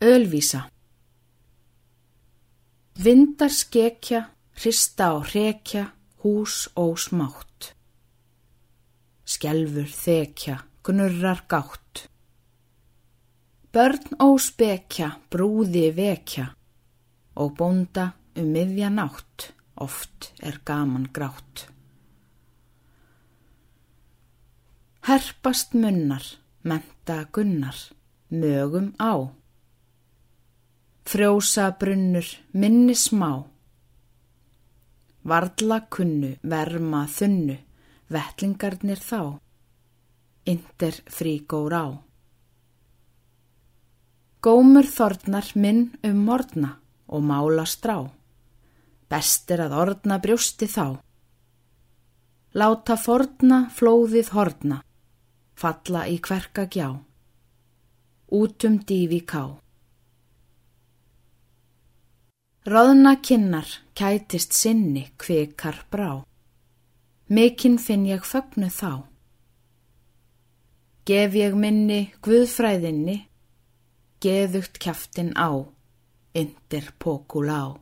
Ölvísa Vindar skekja, hrista og hrekja, hús og smátt. Skelfur þekja, gnurrar gátt. Börn og spekja, brúði vekja og bónda um miðja nátt, oft er gaman grátt. Herpast munnar, menta gunnar, mögum á. Frjósa brunnur, minni smá. Varla kunnu, verma þunnu, vettlingarnir þá. Inder frígór á. Gómur þornar minn um morna og mála strá. Bestir að orna brjósti þá. Láta forna flóðið horna, falla í hverka gjá. Útum dífi ká. Róðna kinnar kætist sinni kvikar brá. Mikinn finn ég fögnu þá. Gef ég minni guðfræðinni, geðugt kæftin á, indir pókul á.